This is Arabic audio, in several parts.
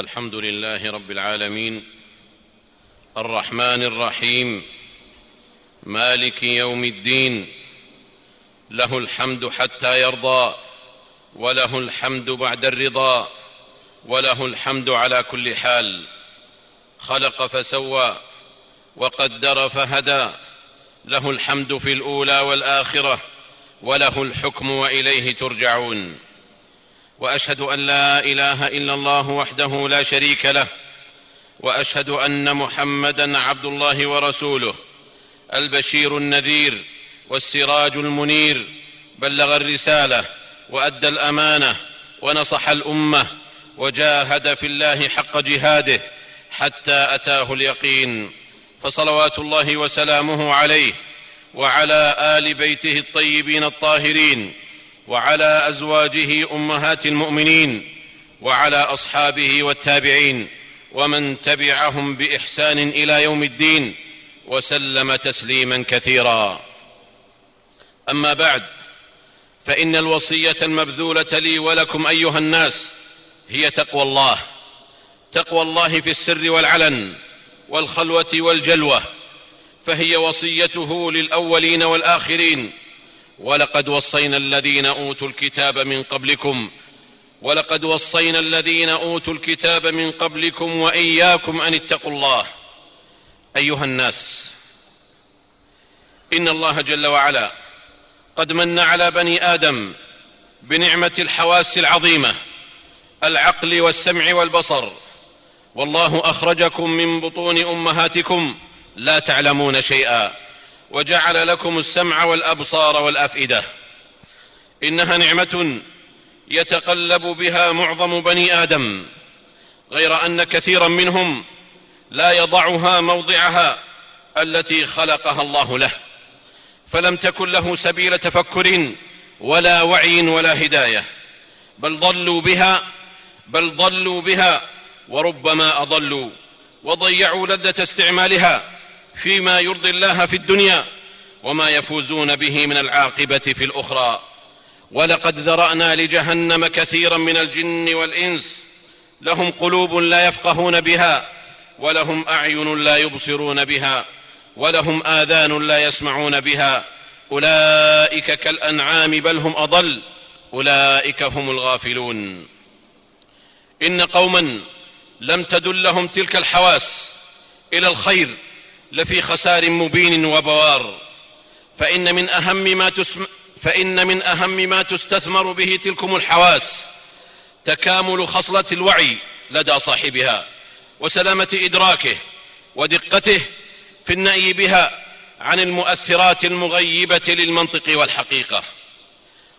الحمد لله رب العالمين. الرحمن الرحيم. مالك يوم الدين. له الحمد حتى يرضى وله الحمد بعد الرضا وله الحمد على كل حال. خلق فسوى وقدر فهدى. له الحمد في الأولى والآخرة وله الحكم وإليه ترجعون. وأشهد أن لا إله إلا الله وحده لا شريك له وأشهد أن محمدا عبد الله ورسوله البشير النذير والسراج المنير بلغ الرسالة وأدى الأمانة ونصح الأمة وجاهد في الله حق جهاده حتى أتاه اليقين. فصلوات الله وسلامه عليه وعلى آل بيته الطيبين الطاهرين وعلى أزواجه أمهات المؤمنين وعلى أصحابه والتابعين ومن تبعهم بإحسان إلى يوم الدين وسلم تسليما كثيرا. أما بعد فإن الوصية المبذولة لي ولكم أيها الناس هي تقوى الله. تقوى الله في السر والعلن والخلوة والجلوة فهي وصيته للأولين والآخرين ولقد وصينا الذين أوتوا الكتاب من قبلكم ولقد وصينا الذين أوتوا الكتاب من قبلكم وإياكم أن اتقوا الله. أيها الناس إن الله جل وعلا قد من على بني آدم بنعمة الحواس العظيمة العقل والسمع والبصر. والله أخرجكم من بطون أمهاتكم لا تعلمون شيئا. وجعل لكم السمع والأبصار والأفئدة. إنها نعمة يتقلب بها معظم بني آدم غير أن كثيرا منهم لا يضعها موضعها التي خلقها الله له. فلم تكن له سبيل تفكر ولا وعي ولا هداية. بل ضلوا بها بل ضلوا بها وربما أضلوا وضيعوا لذة استعمالها. فيما يرضي الله في الدنيا وما يفوزون به من العاقبة في الأخرى. ولقد ذرأنا لجهنم كثيرا من الجن والإنس. لهم قلوب لا يفقهون بها ولهم أعين لا يبصرون بها ولهم آذان لا يسمعون بها. أولئك كالأنعام بل هم أضل أولئك هم الغافلون. إن قوما لم تدلهم تلك الحواس إلى الخير لفي خسار مبين وبوار. فإن من أهم ما تسم فإن من أهم ما تستثمر به تلكم الحواس. تكامل خصلة الوعي لدى صاحبها وسلامة إدراكه ودقته في النأي بها عن المؤثرات المغيبة للمنطق والحقيقة.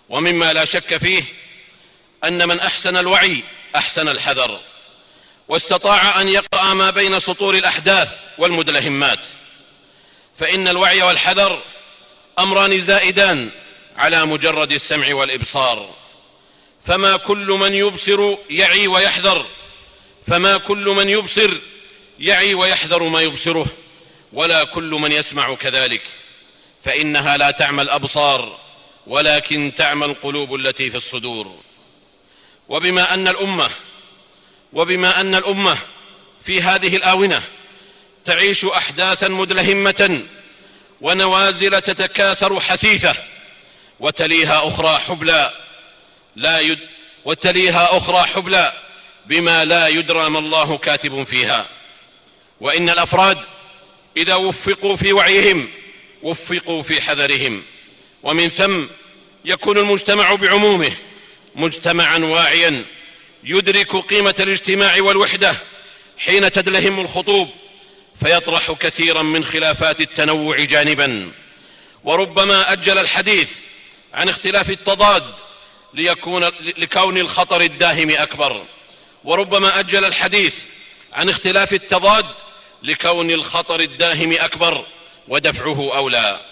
ومما لا شك فيه أن من أحسن الوعي أحسن الحذر. واستطاع أن يقرأ ما بين سطور الأحداث والمدلهمات. فإن الوعي والحذر أمران زائدان على مجرد السمع والإبصار. فما كل من يبصر يعي ويحذر فما كل من يبصر يعي ويحذر ما يبصره ولا كل من يسمع كذلك. فإنها لا تعمى الأبصار ولكن تعمى القلوب التي في الصدور. وبما أن الأمة وبما أن الأمة في هذه الآونة تعيش أحداثا مدلهمة ونوازل تتكاثر حثيثة وتليها أخرى حبلى لا يد وتليها أخرى حبلى بما لا يدرى ما الله كاتب فيها. وإن الأفراد إذا وفقوا في وعيهم وفقوا في حذرهم. ومن ثم يكون المجتمع بعمومه مجتمعا واعيا يدرك قيمة الاجتماع والوحدة حين تدلهم الخطوب فيطرح كثيرا من خلافات التنوع جانبا. وربما أجل الحديث عن اختلاف التضاد ليكون لكون الخطر الداهم أكبر. وربما أجل الحديث عن اختلاف التضاد لكون الخطر الداهم أكبر ودفعه أولى.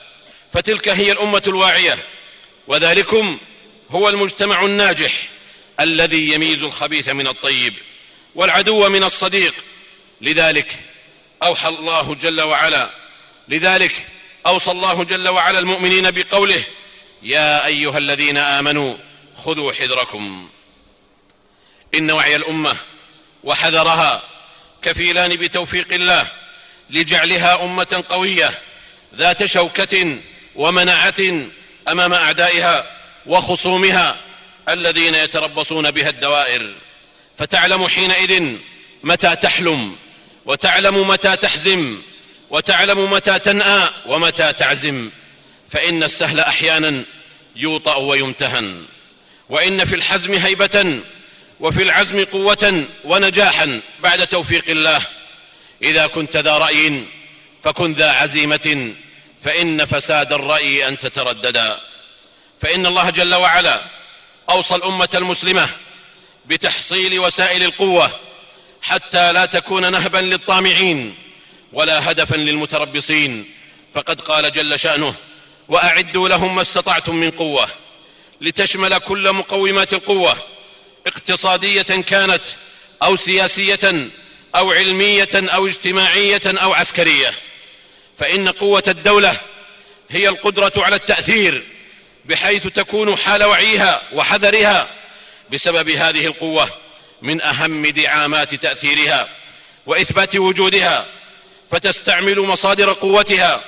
فتلك هي الأمة الواعية وذلكم هو المجتمع الناجح. الذي يميز الخبيث من الطيب والعدو من الصديق. لذلك أوحى الله جل وعلا لذلك أوصى الله جل وعلا المؤمنين بقوله يا أيها الذين آمنوا خذوا حذركم. إن وعي الأمة وحذرها كفيلان بتوفيق الله لجعلها أمة قوية ذات شوكة ومنعة أمام أعدائها وخصومها. الذين يتربصون بها الدوائر. فتعلم حينئذ متى تحلم وتعلم متى تحزم وتعلم متى تنأى ومتى تعزم. فإن السهل أحيانا يوطأ ويمتهن. وإن في الحزم هيبة وفي العزم قوة ونجاحا بعد توفيق الله. إذا كنت ذا رأي فكن ذا عزيمة فإن فساد الرأي أن تترددا فإن الله جل وعلا أوصى الأمة المسلمة بتحصيل وسائل القوة حتى لا تكون نهبا للطامعين ولا هدفا للمتربصين. فقد قال جل شأنه وأعدوا لهم ما استطعتم من قوة لتشمل كل مقومات القوة اقتصادية كانت أو سياسية أو علمية أو اجتماعية أو عسكرية. فإن قوة الدولة هي القدرة على التأثير بحيث تكون حال وعيها وحذرها بسبب هذه القوة من أهم دعامات تأثيرها وإثبات وجودها فتستعمل مصادر قوتها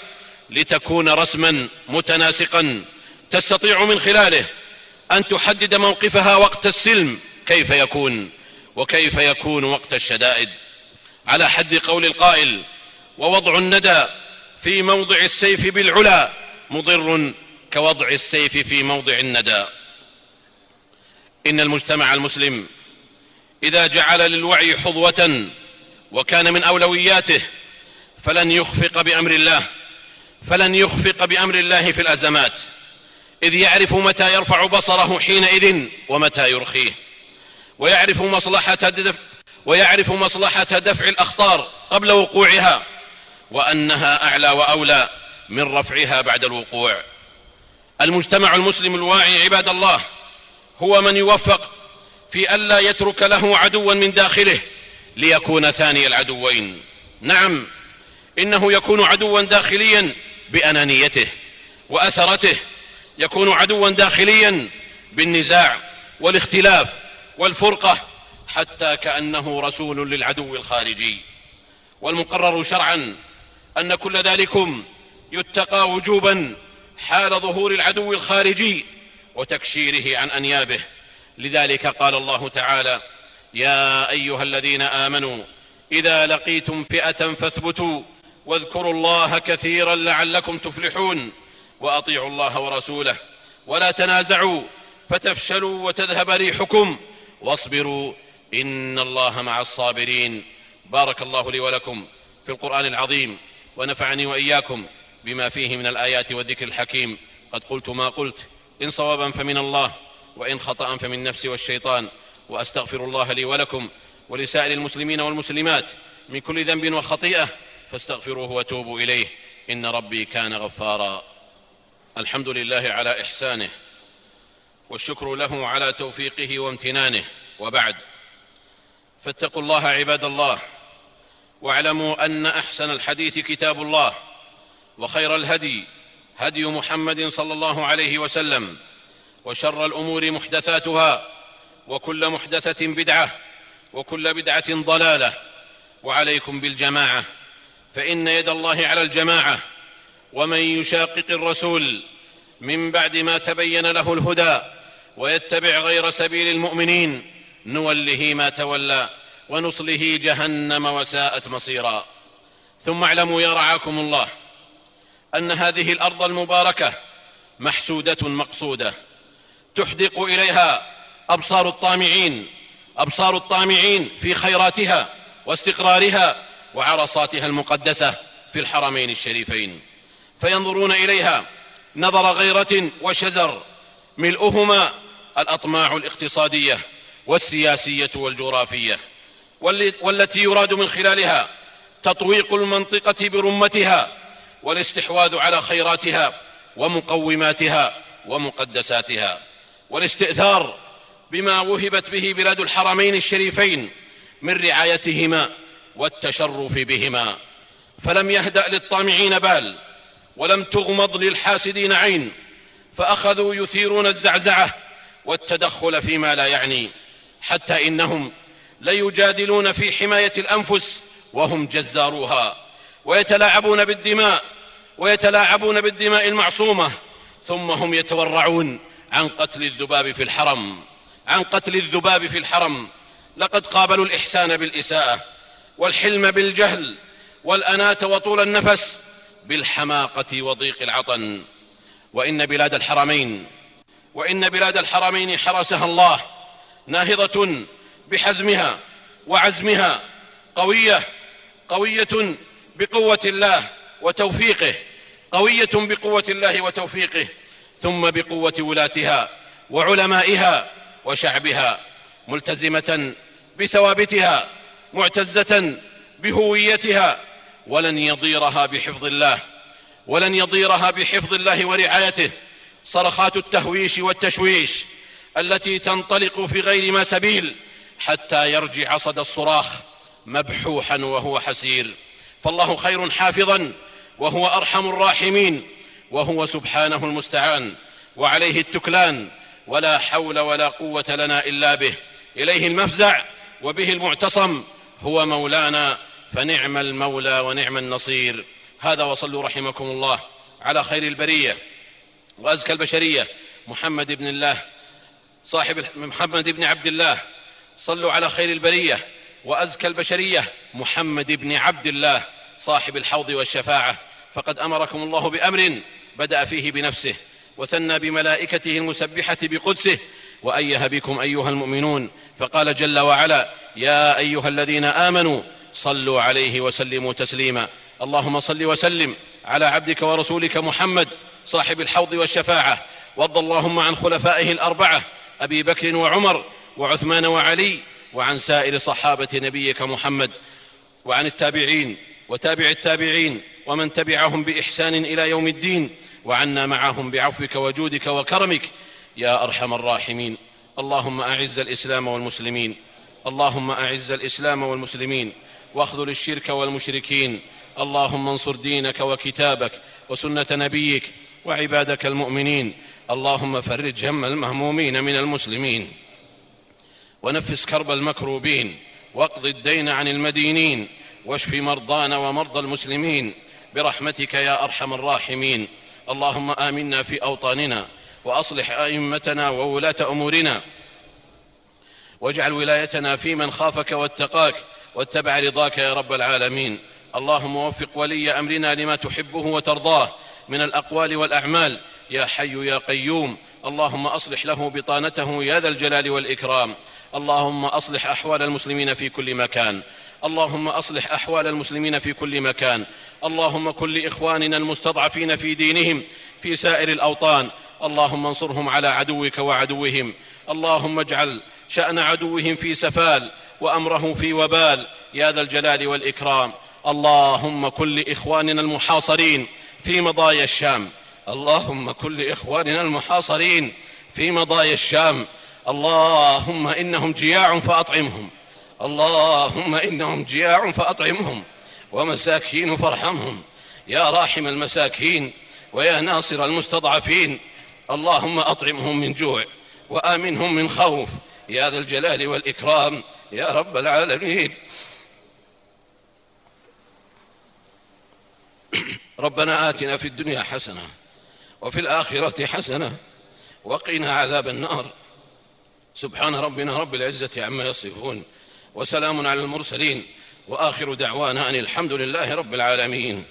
لتكون رسما متناسقا تستطيع من خلاله أن تحدد موقفها وقت السلم كيف يكون وكيف يكون وقت الشدائد. على حد قول القائل ووضع الندى في موضع السيف بالعلا مضر كوضع السيف في موضع الندى. إن المجتمع المسلم إذا جعل للوعي حظوة وكان من أولوياته فلن يخفق بأمر الله فلن يخفق بأمر الله في الأزمات إذ يعرف متى يرفع بصره حينئذ ومتى يرخيه ويعرف مصلحة دفع ويعرف مصلحة دفع الأخطار قبل وقوعها وأنها أعلى وأولى من رفعها بعد الوقوع. المجتمع المسلم الواعي عباد الله هو من يوفق في الا يترك له عدوا من داخله ليكون ثاني العدوين. نعم إنه يكون عدوا داخليا بأنانيته وأثرته يكون عدوا داخليا بالنزاع والاختلاف والفرقة حتى كأنه رسول للعدو الخارجي. والمقرر شرعا أن كل ذلكم يتقى وجوبا حال ظهور العدو الخارجي وتكشيره عن أنيابه. لذلك قال الله تعالى يا أيها الذين آمنوا إذا لقيتم فئة فاثبتوا واذكروا الله كثيرا لعلكم تفلحون وأطيعوا الله ورسوله ولا تنازعوا فتفشلوا وتذهب ريحكم واصبروا إن الله مع الصابرين. بارك الله لي ولكم في القرآن العظيم ونفعني وإياكم بما فيه من الآيات والذكر الحكيم. قد قلت ما قلت. إن صوابا فمن الله وإن خطأ فمن نفسي والشيطان. وأستغفر الله لي ولكم ولسائر المسلمين والمسلمات من كل ذنب وخطيئة فاستغفروه وتوبوا إليه. إن ربي كان غفارا. الحمد لله على إحسانه والشكر له على توفيقه وامتنانه. وبعد فاتقوا الله عباد الله واعلموا أن أحسن الحديث كتاب الله. وخير الهدي هدي محمد صلى الله عليه وسلم وشر الأمور محدثاتها وكل محدثة بدعة وكل بدعة ضلالة وعليكم بالجماعة فإن يد الله على الجماعة ومن يشاقق الرسول من بعد ما تبين له الهدى ويتبع غير سبيل المؤمنين نوله ما تولى ونصله جهنم وساءت مصيرا. ثم اعلموا يا رعاكم الله أن هذه الأرض المباركة محسودة مقصودة. تحدق إليها أبصار الطامعين أبصار الطامعين في خيراتها واستقرارها وعرصاتها المقدسة في الحرمين الشريفين. فينظرون إليها نظر غيرة وشزر ملؤهما الأطماع الاقتصادية والسياسية والجغرافية. والتي يراد من خلالها تطويق المنطقة برمتها والاستحواذ على خيراتها ومقوماتها ومقدساتها. والاستئثار بما وهبت به بلاد الحرمين الشريفين من رعايتهما والتشرف بهما. فلم يهدأ للطامعين بال ولم تغمض للحاسدين عين فأخذوا يثيرون الزعزعة والتدخل فيما لا يعني حتى إنهم ليجادلون في حماية الأنفس وهم جزاروها. ويتلاعبون بالدماء ويتلاعبون بالدماء المعصومة ثم هم يتورعون عن قتل الذباب في الحرم عن قتل الذباب في الحرم. لقد قابلوا الإحسان بالإساءة والحلم بالجهل والاناه وطول النفس بالحماقة وضيق العطن. وإن بلاد الحرمين وإن بلاد الحرمين حرسها الله ناهضة بحزمها وعزمها قوية قوية بقوة الله وتوفيقه قوية بقوة الله وتوفيقه ثم بقوة ولاتها وعلمائها وشعبها ملتزمة بثوابتها معتزة بهويتها ولن يضيرها بحفظ الله ولن يضيرها بحفظ الله ورعايته. صرخات التهويش والتشويش التي تنطلق في غير ما سبيل حتى يرجع صدى الصراخ مبحوحا وهو حسير. فالله خير حافظا وهو أرحم الراحمين وهو سبحانه المستعان وعليه التكلان ولا حول ولا قوة لنا إلا به. إليه المفزع وبه المعتصم هو مولانا فنعم المولى ونعم النصير. هذا وصلوا رحمكم الله على خير البرية. وازكى البشرية محمد بن الله صاحب محمد بن عبد الله صلوا على خير البرية. وأزكى البشرية محمد بن عبد الله صاحب الحوض والشفاعة. فقد أمركم الله بأمر بدأ فيه بنفسه وثنى بملائكته المسبحة بقدسه وايه بكم أيها المؤمنون. فقال جل وعلا يا أيها الذين آمنوا صلوا عليه وسلموا تسليما. اللهم صل وسلم على عبدك ورسولك محمد صاحب الحوض والشفاعة. وارض اللهم عن خلفائه الأربعة أبي بكر وعمر وعثمان وعلي وعن سائر صحابة نبيك محمد وعن التابعين وتابع التابعين ومن تبعهم بإحسان إلى يوم الدين وعنا معهم بعفوك وجودك وكرمك يا أرحم الراحمين. اللهم أعز الإسلام والمسلمين. اللهم أعز الإسلام والمسلمين. واخذل الشرك والمشركين. اللهم انصر دينك وكتابك وسنة نبيك وعبادك المؤمنين. اللهم فرج هم المهمومين من المسلمين. ونفس كرب المكروبين واقض الدين عن المدينين واشف مرضانا ومرضى المسلمين برحمتك يا أرحم الراحمين. اللهم آمنا في أوطاننا وأصلح أئمتنا وولاة أمورنا. واجعل ولايتنا في من خافك واتقاك واتبع رضاك يا رب العالمين. اللهم وفق ولي أمرنا لما تحبه وترضاه من الأقوال والأعمال. يا حي يا قيوم. اللهم أصلح له بطانته يا ذا الجلال والإكرام. اللهم أصلح أحوال المسلمين في كل مكان. اللهم أصلح أحوال المسلمين في كل مكان. اللهم كن لإخواننا المستضعفين في دينهم في سائر الأوطان. اللهم انصرهم على عدوك وعدوهم. اللهم اجعل شأن عدوهم في سفال وأمره في وبال. يا ذا الجلال والإكرام. اللهم كن لإخواننا المحاصرين في مضايا الشام. اللهم كن لإخواننا المحاصرين في مضايا الشام. اللهم إنهم جياع فأطعمهم. اللهم إنهم جياع فأطعمهم. ومساكين فارحمهم. يا راحم المساكين ويا ناصر المستضعفين. اللهم أطعمهم من جوع وآمنهم من خوف. يا ذا الجلال والإكرام. يا رب العالمين. ربنا آتنا في الدنيا حسنة وفي الآخرة حسنة وقنا عذاب النار. سبحان ربنا رب العزة عما يصفون وسلام على المرسلين وآخر دعوانا أن الحمد لله رب العالمين